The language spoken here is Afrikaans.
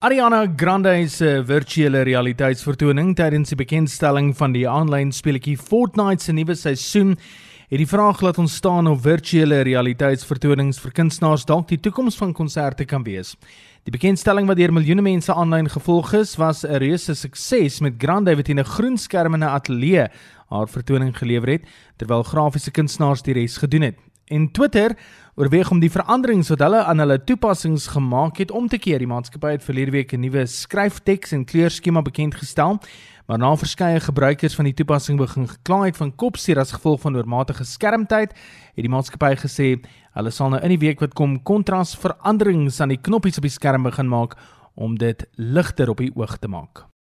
Ariana Grande se virtuele realiteitsvertoning tydens die bekendstelling van die aanlyn speletjie Fortnite se nuwe seisoen het die vraag laat ontstaan of virtuele realiteitsvertonings vir kunstenaars dalk die toekoms van konserte kan wees. Die bekendstelling wat deur miljoene mense aanlyn gevolg is, was 'n reuse sukses met Grande wat in 'n groen skerm in 'n ateljee haar vertoning gelewer het terwyl grafiese kunstenaars die res gedoen het. En Twitter oorweeg om die veranderings wat hulle aan hulle toepassings gemaak het om te keer. Die maatskappy het verlede week 'n nuwe skryfteks en kleurskema bekend gestel, maar na verskeie gebruikers van die toepassing begin gekla het van kopseer as gevolg van oormatige skermtyd, het die maatskappy gesê hulle sal nou in die week wat kom kontras veranderings aan die knoppies op die skerm begin maak om dit ligter op die oog te maak.